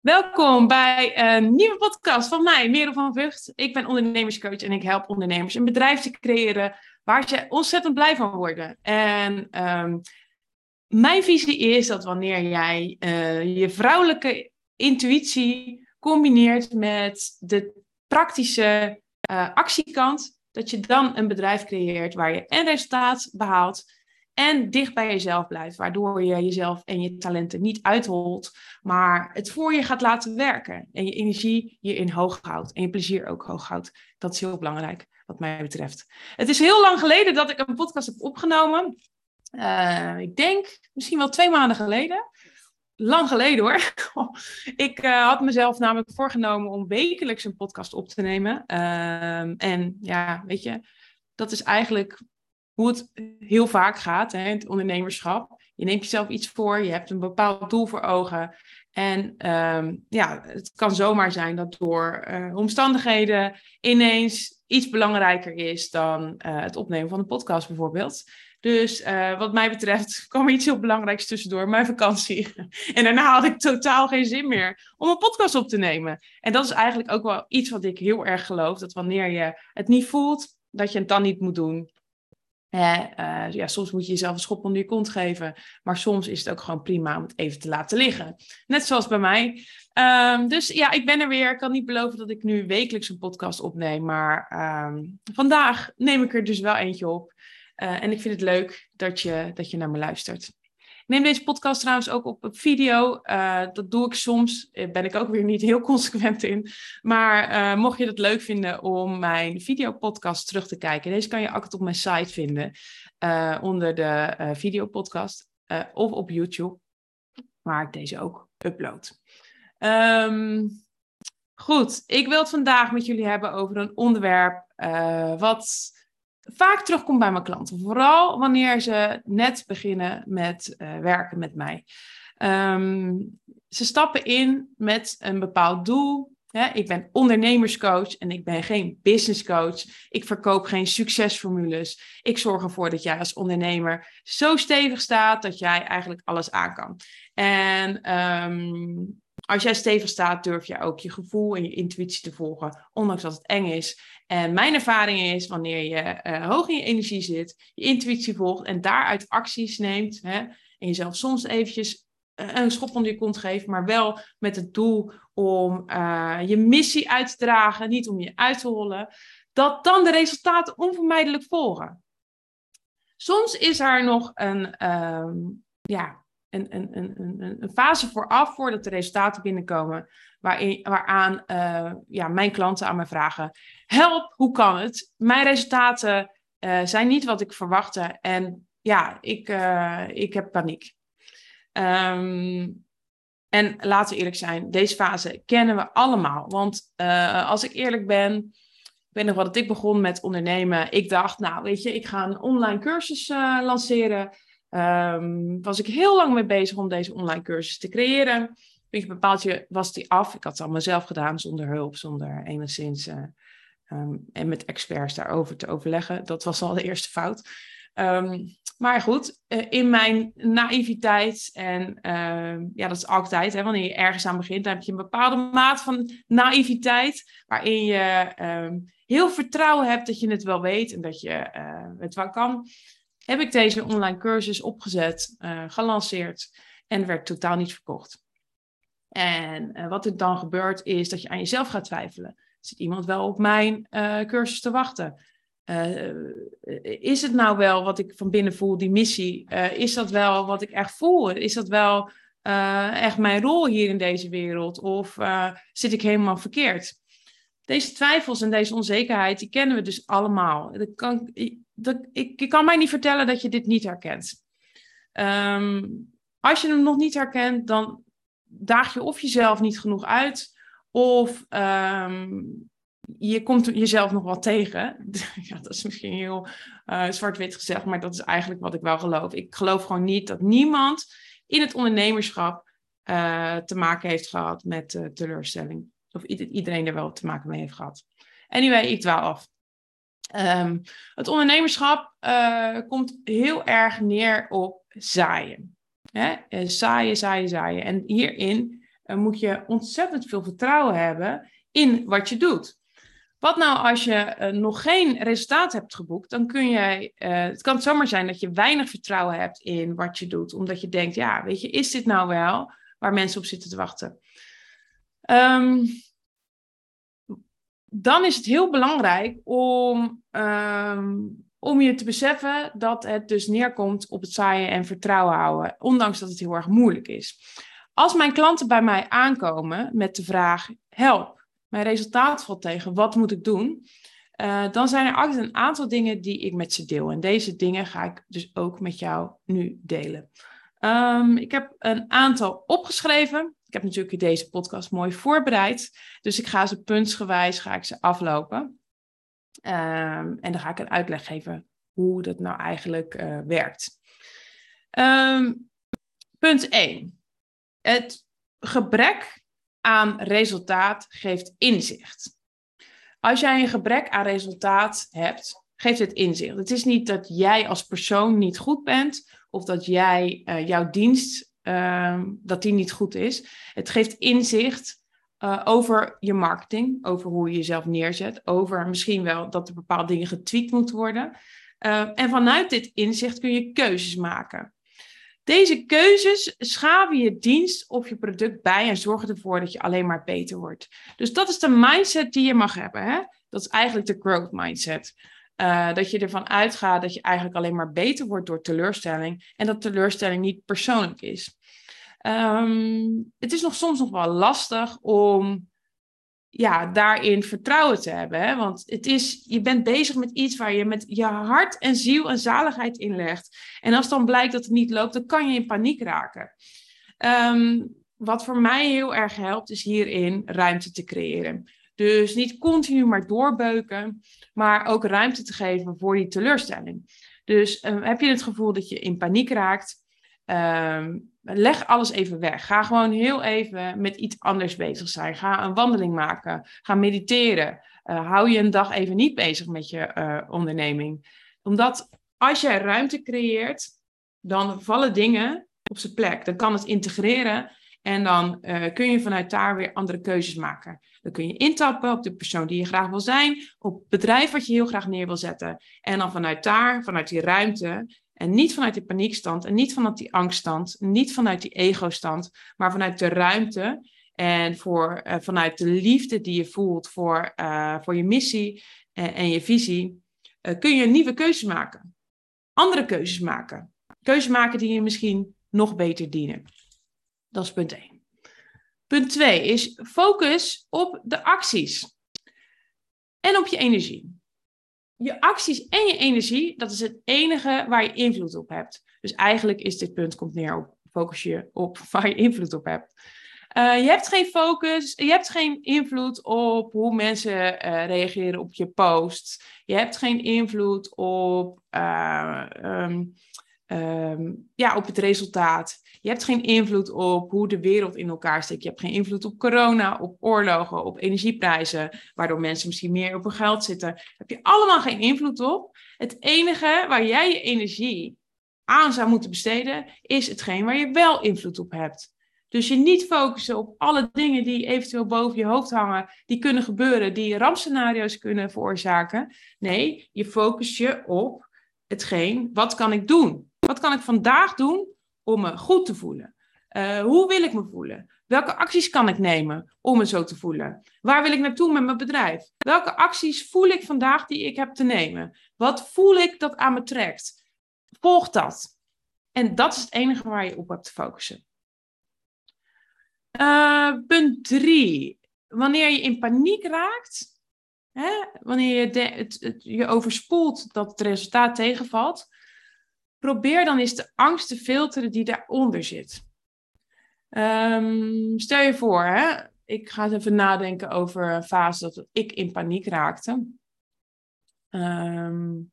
Welkom bij een nieuwe podcast van mij, Merel van Vught. Ik ben ondernemerscoach en ik help ondernemers een bedrijf te creëren waar ze ontzettend blij van worden. En ehm, mijn visie is dat wanneer jij uh, je vrouwelijke intuïtie combineert met de praktische uh, actiekant, dat je dan een bedrijf creëert waar je en resultaat behaalt en dicht bij jezelf blijft, waardoor je jezelf en je talenten niet uitholt, maar het voor je gaat laten werken en je energie hierin hoog houdt en je plezier ook hoog houdt. Dat is heel belangrijk, wat mij betreft. Het is heel lang geleden dat ik een podcast heb opgenomen. Uh, ik denk misschien wel twee maanden geleden. Lang geleden hoor. ik uh, had mezelf namelijk voorgenomen om wekelijks een podcast op te nemen. Uh, en ja, weet je, dat is eigenlijk hoe het heel vaak gaat hè, in het ondernemerschap. Je neemt jezelf iets voor, je hebt een bepaald doel voor ogen. En um, ja, het kan zomaar zijn dat door uh, omstandigheden ineens iets belangrijker is dan uh, het opnemen van een podcast bijvoorbeeld. Dus uh, wat mij betreft kwam er iets heel belangrijks tussendoor, mijn vakantie. en daarna had ik totaal geen zin meer om een podcast op te nemen. En dat is eigenlijk ook wel iets wat ik heel erg geloof. Dat wanneer je het niet voelt, dat je het dan niet moet doen. Uh, ja, soms moet je jezelf een schop onder je kont geven. Maar soms is het ook gewoon prima om het even te laten liggen. Net zoals bij mij. Um, dus ja, ik ben er weer. Ik kan niet beloven dat ik nu wekelijks een podcast opneem. Maar um, vandaag neem ik er dus wel eentje op. Uh, en ik vind het leuk dat je, dat je naar me luistert neem deze podcast trouwens ook op, op video. Uh, dat doe ik soms. Daar ben ik ook weer niet heel consequent in. Maar uh, mocht je het leuk vinden om mijn videopodcast terug te kijken. Deze kan je altijd op mijn site vinden. Onder de videopodcast. of op YouTube. Waar ik deze ook upload. Um, goed, ik wil het vandaag met jullie hebben over een onderwerp wat vaak terugkomt bij mijn klanten. Vooral wanneer ze net beginnen met uh, werken met mij. Um, ze stappen in met een bepaald doel. Ik ben ondernemerscoach en ik ben geen businesscoach. Ik verkoop geen succesformules. Ik zorg ervoor dat jij als ondernemer zo stevig staat dat jij eigenlijk alles aan kan. En um, als jij stevig staat, durf je ook je gevoel en je intuïtie te volgen, ondanks dat het eng is. En mijn ervaring is, wanneer je uh, hoog in je energie zit, je intuïtie volgt en daaruit acties neemt, hè, en jezelf soms eventjes uh, een schop onder je kont geeft, maar wel met het doel om uh, je missie uit te dragen, niet om je uit te hollen, dat dan de resultaten onvermijdelijk volgen. Soms is er nog een, um, ja, een, een, fase vooraf, voordat de resultaten binnenkomen, waarin, waaraan uh, ja, mijn klanten aan me vragen: Help, hoe kan het? Mijn resultaten uh, zijn niet wat ik verwachtte en ja, ik, uh, ik heb paniek. Um, en laten we eerlijk zijn, deze fase kennen we allemaal. Want als ik eerlijk ben, ik weet nog wat ik begon met ondernemen. Ik dacht, nou weet je, ik ga een online cursus lanceren. Um, was ik heel lang mee bezig om deze online cursus te creëren. Een bepaald was die af. Ik had het allemaal zelf gedaan, zonder hulp, zonder enigszins. Uh, um, en met experts daarover te overleggen. Dat was al de eerste fout. Um, maar goed, uh, in mijn naïviteit, en ja, dat is altijd, hè, wanneer je ergens aan begint, dan heb je een bepaalde maat van naïviteit, waarin je heel vertrouwen hebt dat je het wel weet en dat je uh, het wel kan heb ik deze online cursus opgezet, uh, gelanceerd en werd totaal niet verkocht. En uh, wat er dan gebeurt is dat je aan jezelf gaat twijfelen. Zit iemand wel op mijn uh, cursus te wachten? is het nou wel wat ik van binnen voel, die missie? is dat wel wat ik echt voel? Is dat wel echt mijn rol hier in deze wereld? Of zit ik helemaal verkeerd? Deze twijfels en deze onzekerheid, die kennen we dus allemaal. Dat kan, dat, ik, kan mij niet vertellen dat je dit niet herkent. Um, als je hem nog niet herkent, dan daag je of jezelf niet genoeg uit, of um, je komt jezelf nog wat tegen. ja, dat is misschien heel uh, zwart-wit gezegd, maar dat is eigenlijk wat ik wel geloof. Ik geloof gewoon niet dat niemand in het ondernemerschap uh, te maken heeft gehad met uh, teleurstelling. Of iedereen er wel te maken mee heeft gehad. Anyway, ik dwaal af. Um, het ondernemerschap uh, komt heel erg neer op zaaien. Hè? Eh, zaaien, zaaien, zaaien. En hierin moet je ontzettend veel vertrouwen hebben in wat je doet. Wat nou als je nog geen resultaat hebt geboekt, dan kun jij, het kan zomaar zijn dat je weinig vertrouwen hebt in wat je doet, omdat je denkt, ja, weet je, is dit nou wel waar mensen op zitten te wachten? Um, dan is het heel belangrijk om, ehm, om je te beseffen dat het dus neerkomt op het zaaien en vertrouwen houden, ondanks dat het heel erg moeilijk is. Als mijn klanten bij mij aankomen met de vraag: help, mijn resultaat valt tegen, wat moet ik doen? Uh, dan zijn er altijd een aantal dingen die ik met ze deel. En deze dingen ga ik dus ook met jou nu delen. Um, ik heb een aantal opgeschreven. Ik heb natuurlijk deze podcast mooi voorbereid. Dus ik ga ze puntsgewijs ga ik ze aflopen. Um, en dan ga ik een uitleg geven hoe dat nou eigenlijk uh, werkt. Um, punt 1. Het gebrek aan resultaat geeft inzicht. Als jij een gebrek aan resultaat hebt, geeft het inzicht. Het is niet dat jij als persoon niet goed bent of dat jij uh, jouw dienst Ehm, dat die niet goed is. Het geeft inzicht uh, over je marketing, over hoe je jezelf neerzet, over misschien wel dat er bepaalde dingen getweakt moeten worden. Uh, en vanuit dit inzicht kun je keuzes maken. Deze keuzes schaven je dienst of je product bij en zorgen ervoor dat je alleen maar beter wordt. Dus dat is de mindset die je mag hebben. Hè? Dat is eigenlijk de growth mindset. Uh, dat je ervan uitgaat dat je eigenlijk alleen maar beter wordt door teleurstelling en dat teleurstelling niet persoonlijk is. Um, het is nog soms nog wel lastig om ja, daarin vertrouwen te hebben. Hè? Want het is, je bent bezig met iets waar je met je hart en ziel en zaligheid in legt. En als dan blijkt dat het niet loopt, dan kan je in paniek raken. Um, wat voor mij heel erg helpt, is hierin ruimte te creëren. Dus niet continu maar doorbeuken, maar ook ruimte te geven voor die teleurstelling. Dus uh, heb je het gevoel dat je in paniek raakt, um, leg alles even weg. Ga gewoon heel even met iets anders bezig zijn. Ga een wandeling maken. Ga mediteren. Uh, hou je een dag even niet bezig met je uh, onderneming. Omdat als jij ruimte creëert, dan vallen dingen op zijn plek. Dan kan het integreren en dan uh, kun je vanuit daar weer andere keuzes maken. Dan kun je intappen op de persoon die je graag wil zijn, op het bedrijf wat je heel graag neer wil zetten. En dan vanuit daar, vanuit die ruimte, en niet vanuit die paniekstand en niet vanuit die angststand, niet vanuit die ego-stand, maar vanuit de ruimte en voor, uh, vanuit de liefde die je voelt voor, uh, voor je missie en, en je visie, kun je nieuwe keuzes maken. Andere keuzes maken. Keuzes maken die je misschien nog beter dienen. Dat is punt 1. Punt 2 is focus op de acties en op je energie. Je acties en je energie, dat is het enige waar je invloed op hebt. Dus eigenlijk is dit punt komt neer op focus je op waar je invloed op hebt. Uh, je hebt geen focus, je hebt geen invloed op hoe mensen uh, reageren op je post. Je hebt geen invloed op uh, um, um, ja, op het resultaat. Je hebt geen invloed op hoe de wereld in elkaar steekt. Je hebt geen invloed op corona, op oorlogen, op energieprijzen, waardoor mensen misschien meer op hun geld zitten. Heb je allemaal geen invloed op. Het enige waar jij je energie aan zou moeten besteden, is hetgeen waar je wel invloed op hebt. Dus je niet focussen op alle dingen die eventueel boven je hoofd hangen, die kunnen gebeuren, die rampscenario's kunnen veroorzaken. Nee, je focust je op hetgeen, wat kan ik doen? Wat kan ik vandaag doen om me goed te voelen? Uh, hoe wil ik me voelen? Welke acties kan ik nemen om me zo te voelen? Waar wil ik naartoe met mijn bedrijf? Welke acties voel ik vandaag die ik heb te nemen? Wat voel ik dat aan me trekt? Volg dat. En dat is het enige waar je op hebt te focussen. Uh, punt drie. Wanneer je in paniek raakt, hè, wanneer je het, je overspoelt dat het resultaat tegenvalt, probeer dan eens de angst te filteren die daaronder zit. Um, stel je voor, hè, ik ga even nadenken over een fase dat ik in paniek raakte. Um,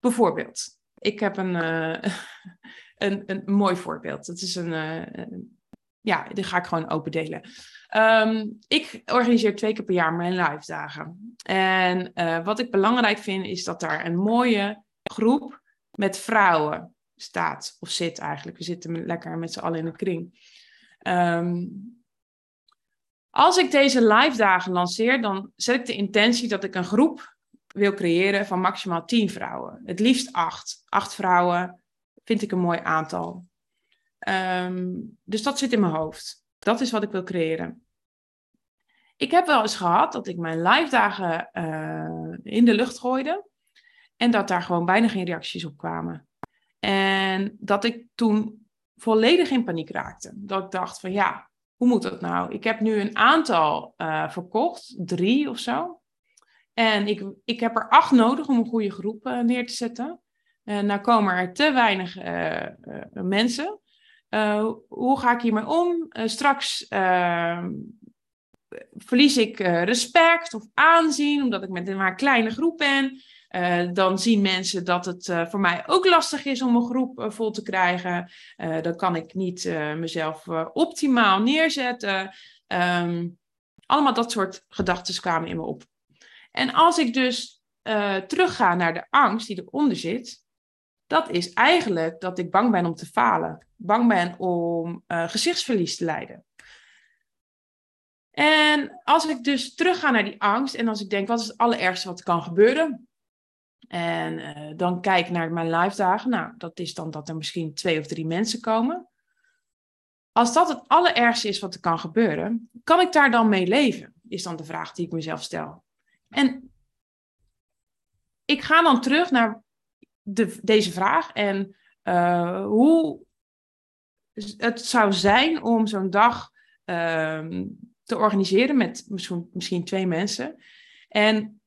bijvoorbeeld, ik heb een, uh, een, een mooi voorbeeld. Het is een, uh, ja, die ga ik gewoon open delen. Um, ik organiseer twee keer per jaar mijn live dagen. En uh, wat ik belangrijk vind, is dat daar een mooie groep met vrouwen staat of zit eigenlijk. We zitten lekker met z'n allen in een kring. Ehm, als ik deze live dagen lanceer, dan zet ik de intentie dat ik een groep wil creëren van maximaal tien vrouwen. Het liefst acht. Acht vrouwen vind ik een mooi aantal. Ehm, dus dat zit in mijn hoofd. Dat is wat ik wil creëren. Ik heb wel eens gehad dat ik mijn live dagen uh, in de lucht gooide. En dat daar gewoon bijna geen reacties op kwamen. En dat ik toen volledig in paniek raakte. Dat ik dacht van ja, hoe moet dat nou? Ik heb nu een aantal uh, verkocht, drie of zo. En ik, ik heb er acht nodig om een goede groep uh, neer te zetten. En nou komen er te weinig mensen. hoe ga ik hiermee om? straks ehm, verlies ik respect of aanzien, omdat ik met een maar kleine groep ben. Uh, dan zien mensen dat het uh, voor mij ook lastig is om een groep uh, vol te krijgen. dan kan ik niet mezelf optimaal neerzetten. Um, allemaal dat soort gedachten kwamen in me op. En als ik dus terugga naar de angst die eronder zit, dat is eigenlijk dat ik bang ben om te falen. Bang ben om gezichtsverlies te lijden. En als ik dus terugga naar die angst en als ik denk, wat is het allerergste wat kan gebeuren? En uh, dan kijk naar mijn live dagen. Nou, dat is dan dat er misschien twee of drie mensen komen. Als dat het allerergste is wat er kan gebeuren, kan ik daar dan mee leven? Is dan de vraag die ik mezelf stel. En ik ga dan terug naar de, deze vraag en uh, hoe het zou zijn om zo'n dag uh, te organiseren met misschien, misschien twee mensen. En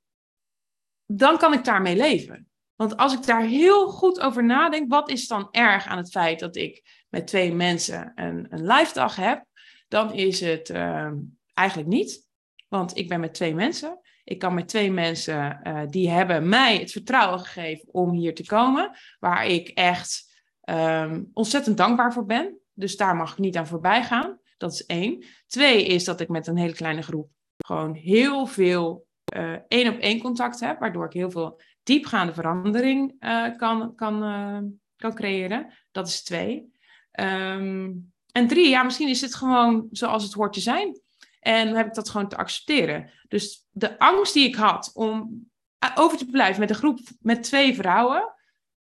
dan kan ik daarmee leven. Want als ik daar heel goed over nadenk, wat is dan erg aan het feit dat ik met twee mensen een, een live dag heb, dan is het uh, eigenlijk niet. Want ik ben met twee mensen. Ik kan met twee mensen, uh, die hebben mij het vertrouwen gegeven om hier te komen, waar ik echt um, ontzettend dankbaar voor ben. Dus daar mag ik niet aan voorbij gaan. Dat is één. Twee is dat ik met een hele kleine groep gewoon heel veel uh, één op één contact heb, waardoor ik heel veel diepgaande verandering uh, kan, kan, uh, kan creëren. Dat is twee. Um, en drie, ja, misschien is het gewoon zoals het hoort te zijn. En heb ik dat gewoon te accepteren. Dus de angst die ik had om over te blijven met een groep met twee vrouwen,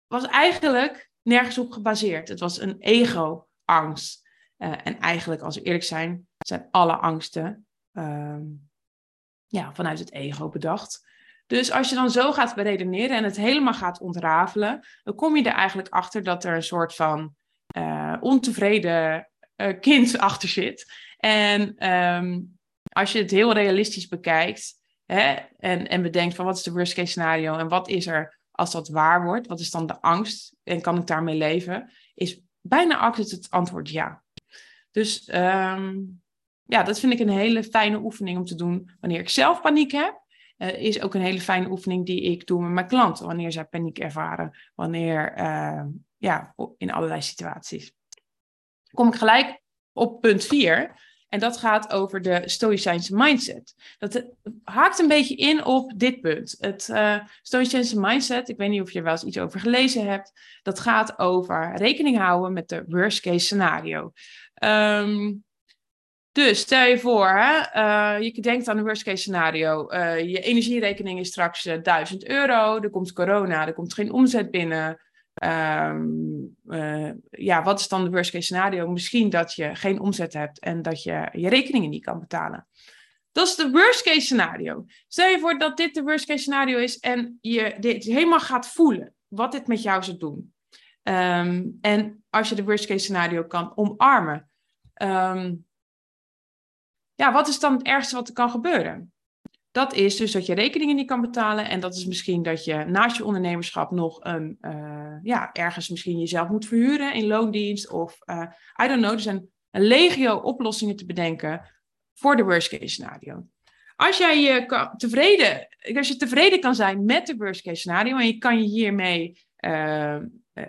was eigenlijk nergens op gebaseerd. Het was een ego-angst. en eigenlijk, als we eerlijk zijn, zijn alle angsten um, ja, vanuit het ego bedacht. Dus als je dan zo gaat beredeneren en het helemaal gaat ontrafelen, dan kom je er eigenlijk achter dat er een soort van uh, ontevreden uh, kind achter zit. En um, als je het heel realistisch bekijkt hè, en, en bedenkt van wat is de worst case scenario en wat is er als dat waar wordt, wat is dan de angst en kan ik daarmee leven, is bijna altijd het antwoord ja. Dus um, ja, dat vind ik een hele fijne oefening om te doen wanneer ik zelf paniek heb. Uh, is ook een hele fijne oefening die ik doe met mijn klanten wanneer zij paniek ervaren. Wanneer, uh, ja, in allerlei situaties. Kom ik gelijk op punt 4. En dat gaat over de Stoïcijnse mindset. Dat haakt een beetje in op dit punt. Het uh, Stoïcijnse mindset, ik weet niet of je er wel eens iets over gelezen hebt. Dat gaat over rekening houden met de worst case scenario. Um, dus stel je voor, hè, uh, je denkt aan een worst case scenario. Uh, je energierekening is straks uh, eh, 1000 euro. Er komt corona, er komt geen omzet binnen. Um, ja, wat is dan de worst case scenario? Misschien dat je geen omzet hebt en dat je je rekeningen niet kan betalen. Dat is de worst case scenario. Stel je voor dat dit de worst case scenario is en je dit helemaal gaat voelen. Wat dit met jou zou doen. Um, en als je de worst case scenario kan omarmen. Um, ja, wat is dan het ergste wat er kan gebeuren? Dat is dus dat je rekeningen niet kan betalen. En dat is misschien dat je naast je ondernemerschap nog een, uh, ja, ergens misschien jezelf moet verhuren in loondienst. Of uh, I don't know. Er zijn een legio oplossingen te bedenken voor de worst case scenario. Als jij je tevreden, als je tevreden kan zijn met de worst case scenario en je kan je hiermee, uh,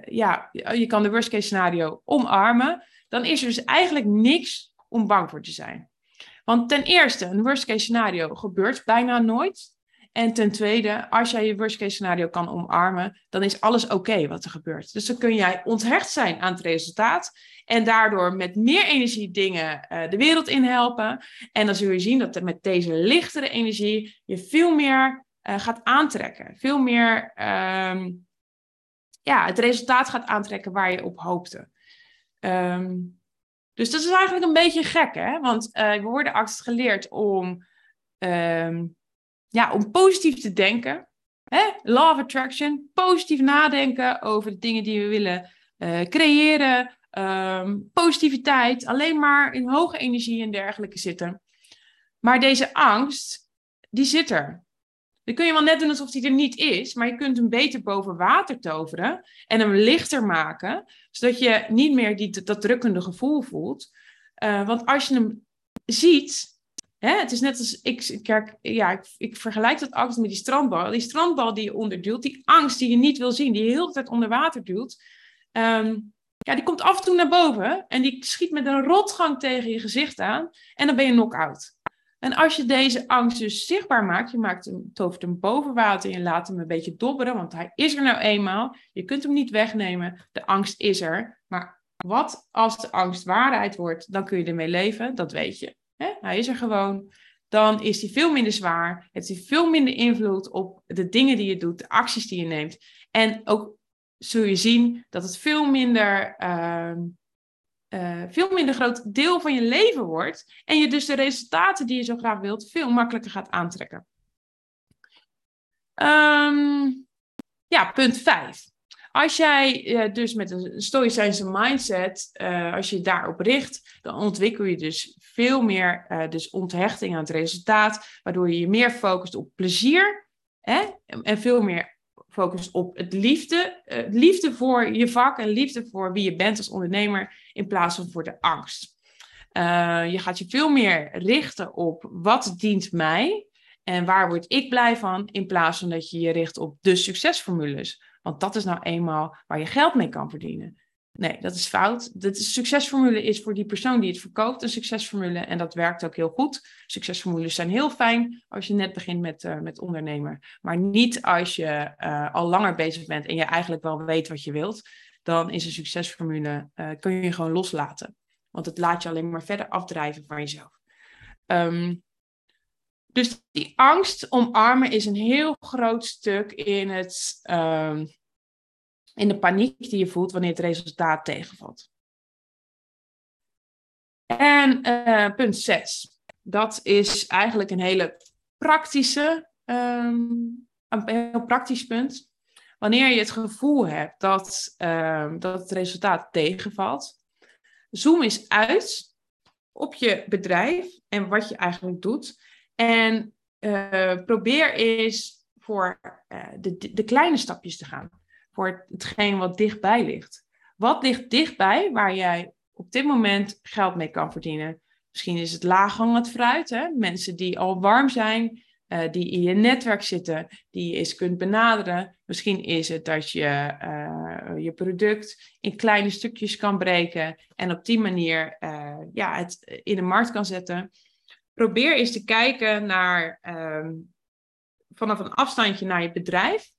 ja, je kan de worst case scenario omarmen, dan is er dus eigenlijk niks om bang voor te zijn. Want ten eerste, een worst case scenario gebeurt bijna nooit. En ten tweede, als jij je worst case scenario kan omarmen, dan is alles oké wat er gebeurt. Dus dan kun jij onthecht zijn aan het resultaat en daardoor met meer energie dingen uh, de wereld in helpen. En dan zul je zien dat met deze lichtere energie je veel meer uh, gaat aantrekken. Veel meer um, ja, het resultaat gaat aantrekken waar je op hoopte. Um, dus dat is eigenlijk een beetje gek, hè? Want uh, we worden altijd geleerd om, um, ja, om positief te denken. Hè? Law of attraction, positief nadenken over de dingen die we willen uh, creëren. Um, positiviteit, alleen maar in hoge energie en dergelijke zitten. Maar deze angst, die zit er. Dan kun je wel net doen alsof die er niet is, maar je kunt hem beter boven water toveren en hem lichter maken, zodat je niet meer die, dat drukkende gevoel voelt. Uh, want als je hem ziet, hè, het is net als ik, kijk, ja, ik, ik vergelijk dat angst met die strandbal. Die strandbal die je onderduwt, die angst die je niet wil zien, die je heel de tijd onder water duwt, um, ja, die komt af en toe naar boven en die schiet met een rotgang tegen je gezicht aan en dan ben je knock-out. En als je deze angst dus zichtbaar maakt, je maakt hem, tovert hem boven water en je laat hem een beetje dobberen, want hij is er nou eenmaal. Je kunt hem niet wegnemen, de angst is er. Maar wat als de angst waarheid wordt, dan kun je ermee leven, dat weet je. Hij is er gewoon. Dan is hij veel minder zwaar, heeft hij veel minder invloed op de dingen die je doet, de acties die je neemt. En ook zul je zien dat het veel minder... Uh, uh, veel minder groot deel van je leven wordt. En je dus de resultaten die je zo graag wilt veel makkelijker gaat aantrekken. Um, ja, punt 5. Als jij uh, dus met een stoïcijnse mindset, uh, als je daarop richt, dan ontwikkel je dus veel meer dus onthechting aan het resultaat, waardoor je je meer focust op plezier hè, en veel meer focust op het liefde, uh, liefde voor je vak en liefde voor wie je bent als ondernemer in plaats van voor de angst. Uh, je gaat je veel meer richten op wat dient mij en waar word ik blij van, in plaats van dat je je richt op de succesformules. Want dat is nou eenmaal waar je geld mee kan verdienen. Nee, dat is fout. De succesformule is voor die persoon die het verkoopt een succesformule. En dat werkt ook heel goed. Succesformules zijn heel fijn als je net begint met, uh, met ondernemer. Maar niet als je uh, al langer bezig bent en je eigenlijk wel weet wat je wilt. Dan is een succesformule, uh, kun je gewoon loslaten. Want het laat je alleen maar verder afdrijven van jezelf. Um, dus die angst omarmen is een heel groot stuk in het... Um, in de paniek die je voelt wanneer het resultaat tegenvalt. En uh, punt 6. Dat is eigenlijk een hele praktische, um, een heel praktisch punt. Wanneer je het gevoel hebt dat, um, dat het resultaat tegenvalt, zoom eens uit op je bedrijf en wat je eigenlijk doet. En uh, probeer eens voor uh, de, de kleine stapjes te gaan voor hetgeen wat dichtbij ligt. Wat ligt dichtbij waar jij op dit moment geld mee kan verdienen? Misschien is het laaghangend fruit, hè? mensen die al warm zijn, uh, die in je netwerk zitten, die je eens kunt benaderen. Misschien is het dat je uh, je product in kleine stukjes kan breken en op die manier uh, ja, het in de markt kan zetten. Probeer eens te kijken naar ehm, vanaf een afstandje naar je bedrijf.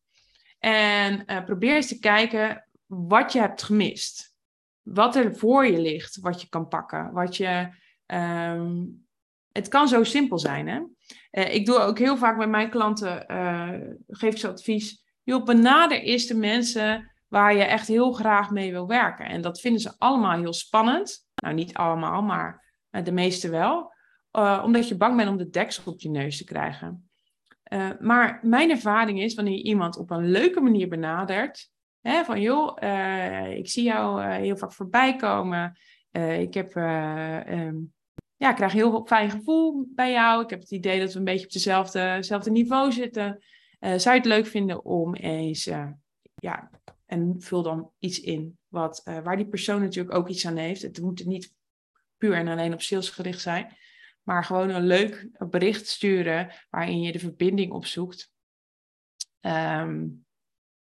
En uh, probeer eens te kijken wat je hebt gemist. Wat er voor je ligt, wat je kan pakken. Wat je, um, het kan zo simpel zijn. Hè? Uh, ik doe ook heel vaak met mijn klanten, uh, geef ze advies. Joh, benader eerst de mensen waar je echt heel graag mee wil werken. En dat vinden ze allemaal heel spannend. Nou, niet allemaal, maar de meeste wel. omdat je bang bent om de deksel op je neus te krijgen. Uh, maar mijn ervaring is, wanneer je iemand op een leuke manier benadert, hè, van joh, uh, ik zie jou uh, heel vaak voorbij komen, ik heb, um, ja, ik krijg heel fijn gevoel bij jou, ik heb het idee dat we een beetje op dezelfde niveau zitten. zou je het leuk vinden om eens, ja, en vul dan iets in wat, waar die persoon natuurlijk ook iets aan heeft. Het moet niet puur en alleen op sales gericht zijn. Maar gewoon een leuk bericht sturen waarin je de verbinding opzoekt. Um,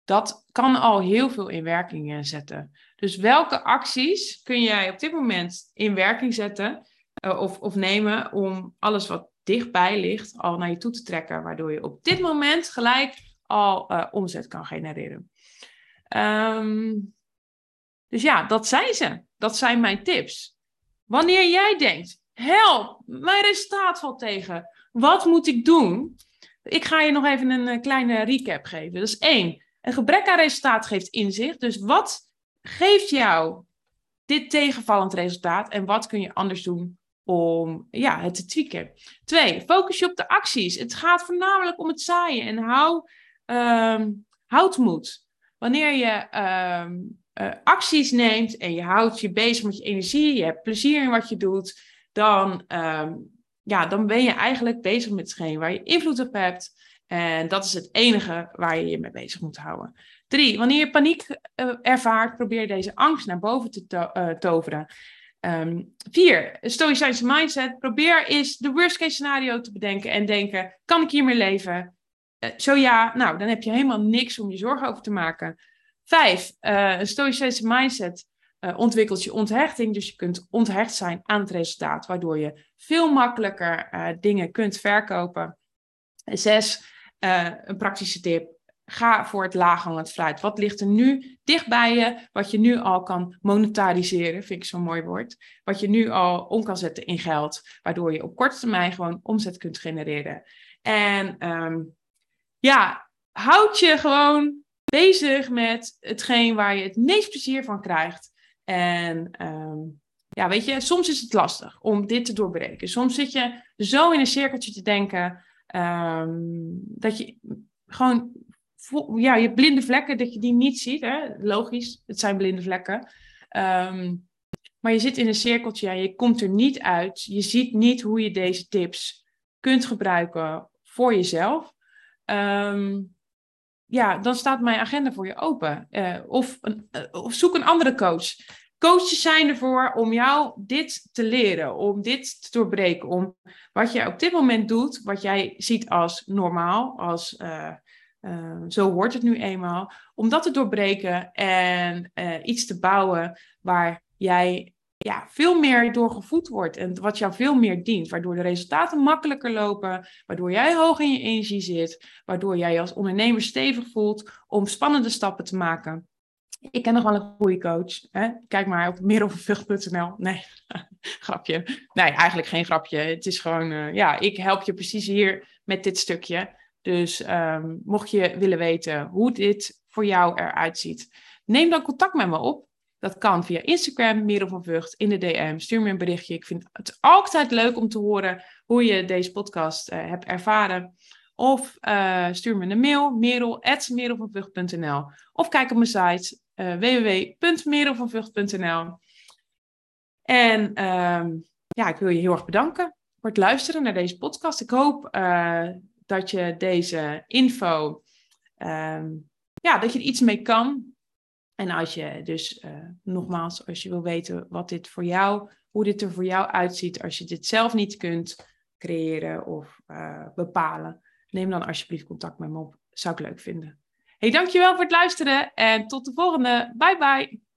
dat kan al heel veel in werking zetten. Dus welke acties kun jij op dit moment in werking zetten uh, of, of nemen om alles wat dichtbij ligt al naar je toe te trekken, waardoor je op dit moment gelijk al uh, omzet kan genereren. Ehm, dus ja, dat zijn ze. Dat zijn mijn tips. Wanneer jij denkt, help, mijn resultaat valt tegen. Wat moet ik doen? Ik ga je nog even een eh, kleine recap geven. Is één. Een gebrek aan resultaat geeft inzicht. Dus wat geeft jou dit tegenvallend resultaat en wat kun je anders doen om ja, het te tweaken? Twee, focus je op de acties. Het gaat voornamelijk om het zaaien en hou, um, houd moed. Wanneer je um, uh, acties neemt en je houdt je bezig met je energie, je hebt plezier in wat je doet, dan, um, ja, dan ben je eigenlijk bezig met hetgeen waar je invloed op hebt. En dat is het enige waar je je mee bezig moet houden. Drie, wanneer je paniek uh, ervaart, probeer deze angst naar boven te uh, toveren. Um, vier, stoïcijnse mindset. Probeer eens de worst case scenario te bedenken en denken, kan ik hiermee leven? Uh, zo ja, nou, dan heb je helemaal niks om je zorgen over te maken. Vijf, een stoïcijnse mindset ontwikkelt je onthechting. Dus je kunt onthecht zijn aan het resultaat, waardoor je veel makkelijker dingen kunt verkopen. Zes, een praktische tip Ga voor het laaghangend fruit. Wat ligt er nu dicht bij je, wat je nu al kan monetariseren, vind ik zo'n mooi woord. Wat je nu al om kan zetten in geld, waardoor je op korte termijn gewoon omzet kunt genereren. En um, ja, houd je gewoon bezig met hetgeen waar je het meest plezier van krijgt. En um, ja, weet je, soms is het lastig om dit te doorbreken. Soms zit je zo in een cirkeltje te denken um, dat je gewoon ja, je blinde vlekken, dat je die niet ziet. Hè? Logisch, het zijn blinde vlekken. Um, maar je zit in een cirkeltje en je komt er niet uit. Je ziet niet hoe je deze tips kunt gebruiken voor jezelf. Um, ja, dan staat mijn agenda voor je open. Uh, of, een, uh, of zoek een andere coach. Coaches zijn ervoor om jou dit te leren, om dit te doorbreken, om wat je op dit moment doet, wat jij ziet als normaal, als uh, zo wordt het nu eenmaal. Om dat te doorbreken en iets te bouwen waar jij ja, veel meer doorgevoed wordt en wat jou veel meer dient. Waardoor de resultaten makkelijker lopen, waardoor jij hoog in je energie zit, waardoor jij je als ondernemer stevig voelt om spannende stappen te maken. Ik ken nog wel een goede coach. Hè? Kijk maar op middelvervucht.nl. Nee, grapje. Nee, eigenlijk geen grapje. Het is gewoon, uh, ja, ik help je precies hier met dit stukje. Dus um, mocht je willen weten hoe dit voor jou eruit ziet, neem dan contact met me op. Dat kan via Instagram, Merel van Vught, in de DM. Stuur me een berichtje. Ik vind het altijd leuk om te horen hoe je deze podcast uh, hebt ervaren. Of uh, stuur me een mail, merel.merelvanvught.nl Of kijk op mijn site uh, www.merelvanvught.nl En um, ja, ik wil je heel erg bedanken voor het luisteren naar deze podcast. Ik hoop dat je deze info, um, ja, dat je er iets mee kan. En als je dus, uh, nogmaals, als je wil weten wat dit voor jou, hoe dit er voor jou uitziet, als je dit zelf niet kunt creëren of uh, bepalen, neem dan alsjeblieft contact met me op. Zou ik leuk vinden. Hey, dankjewel voor het luisteren en tot de volgende. Bye bye.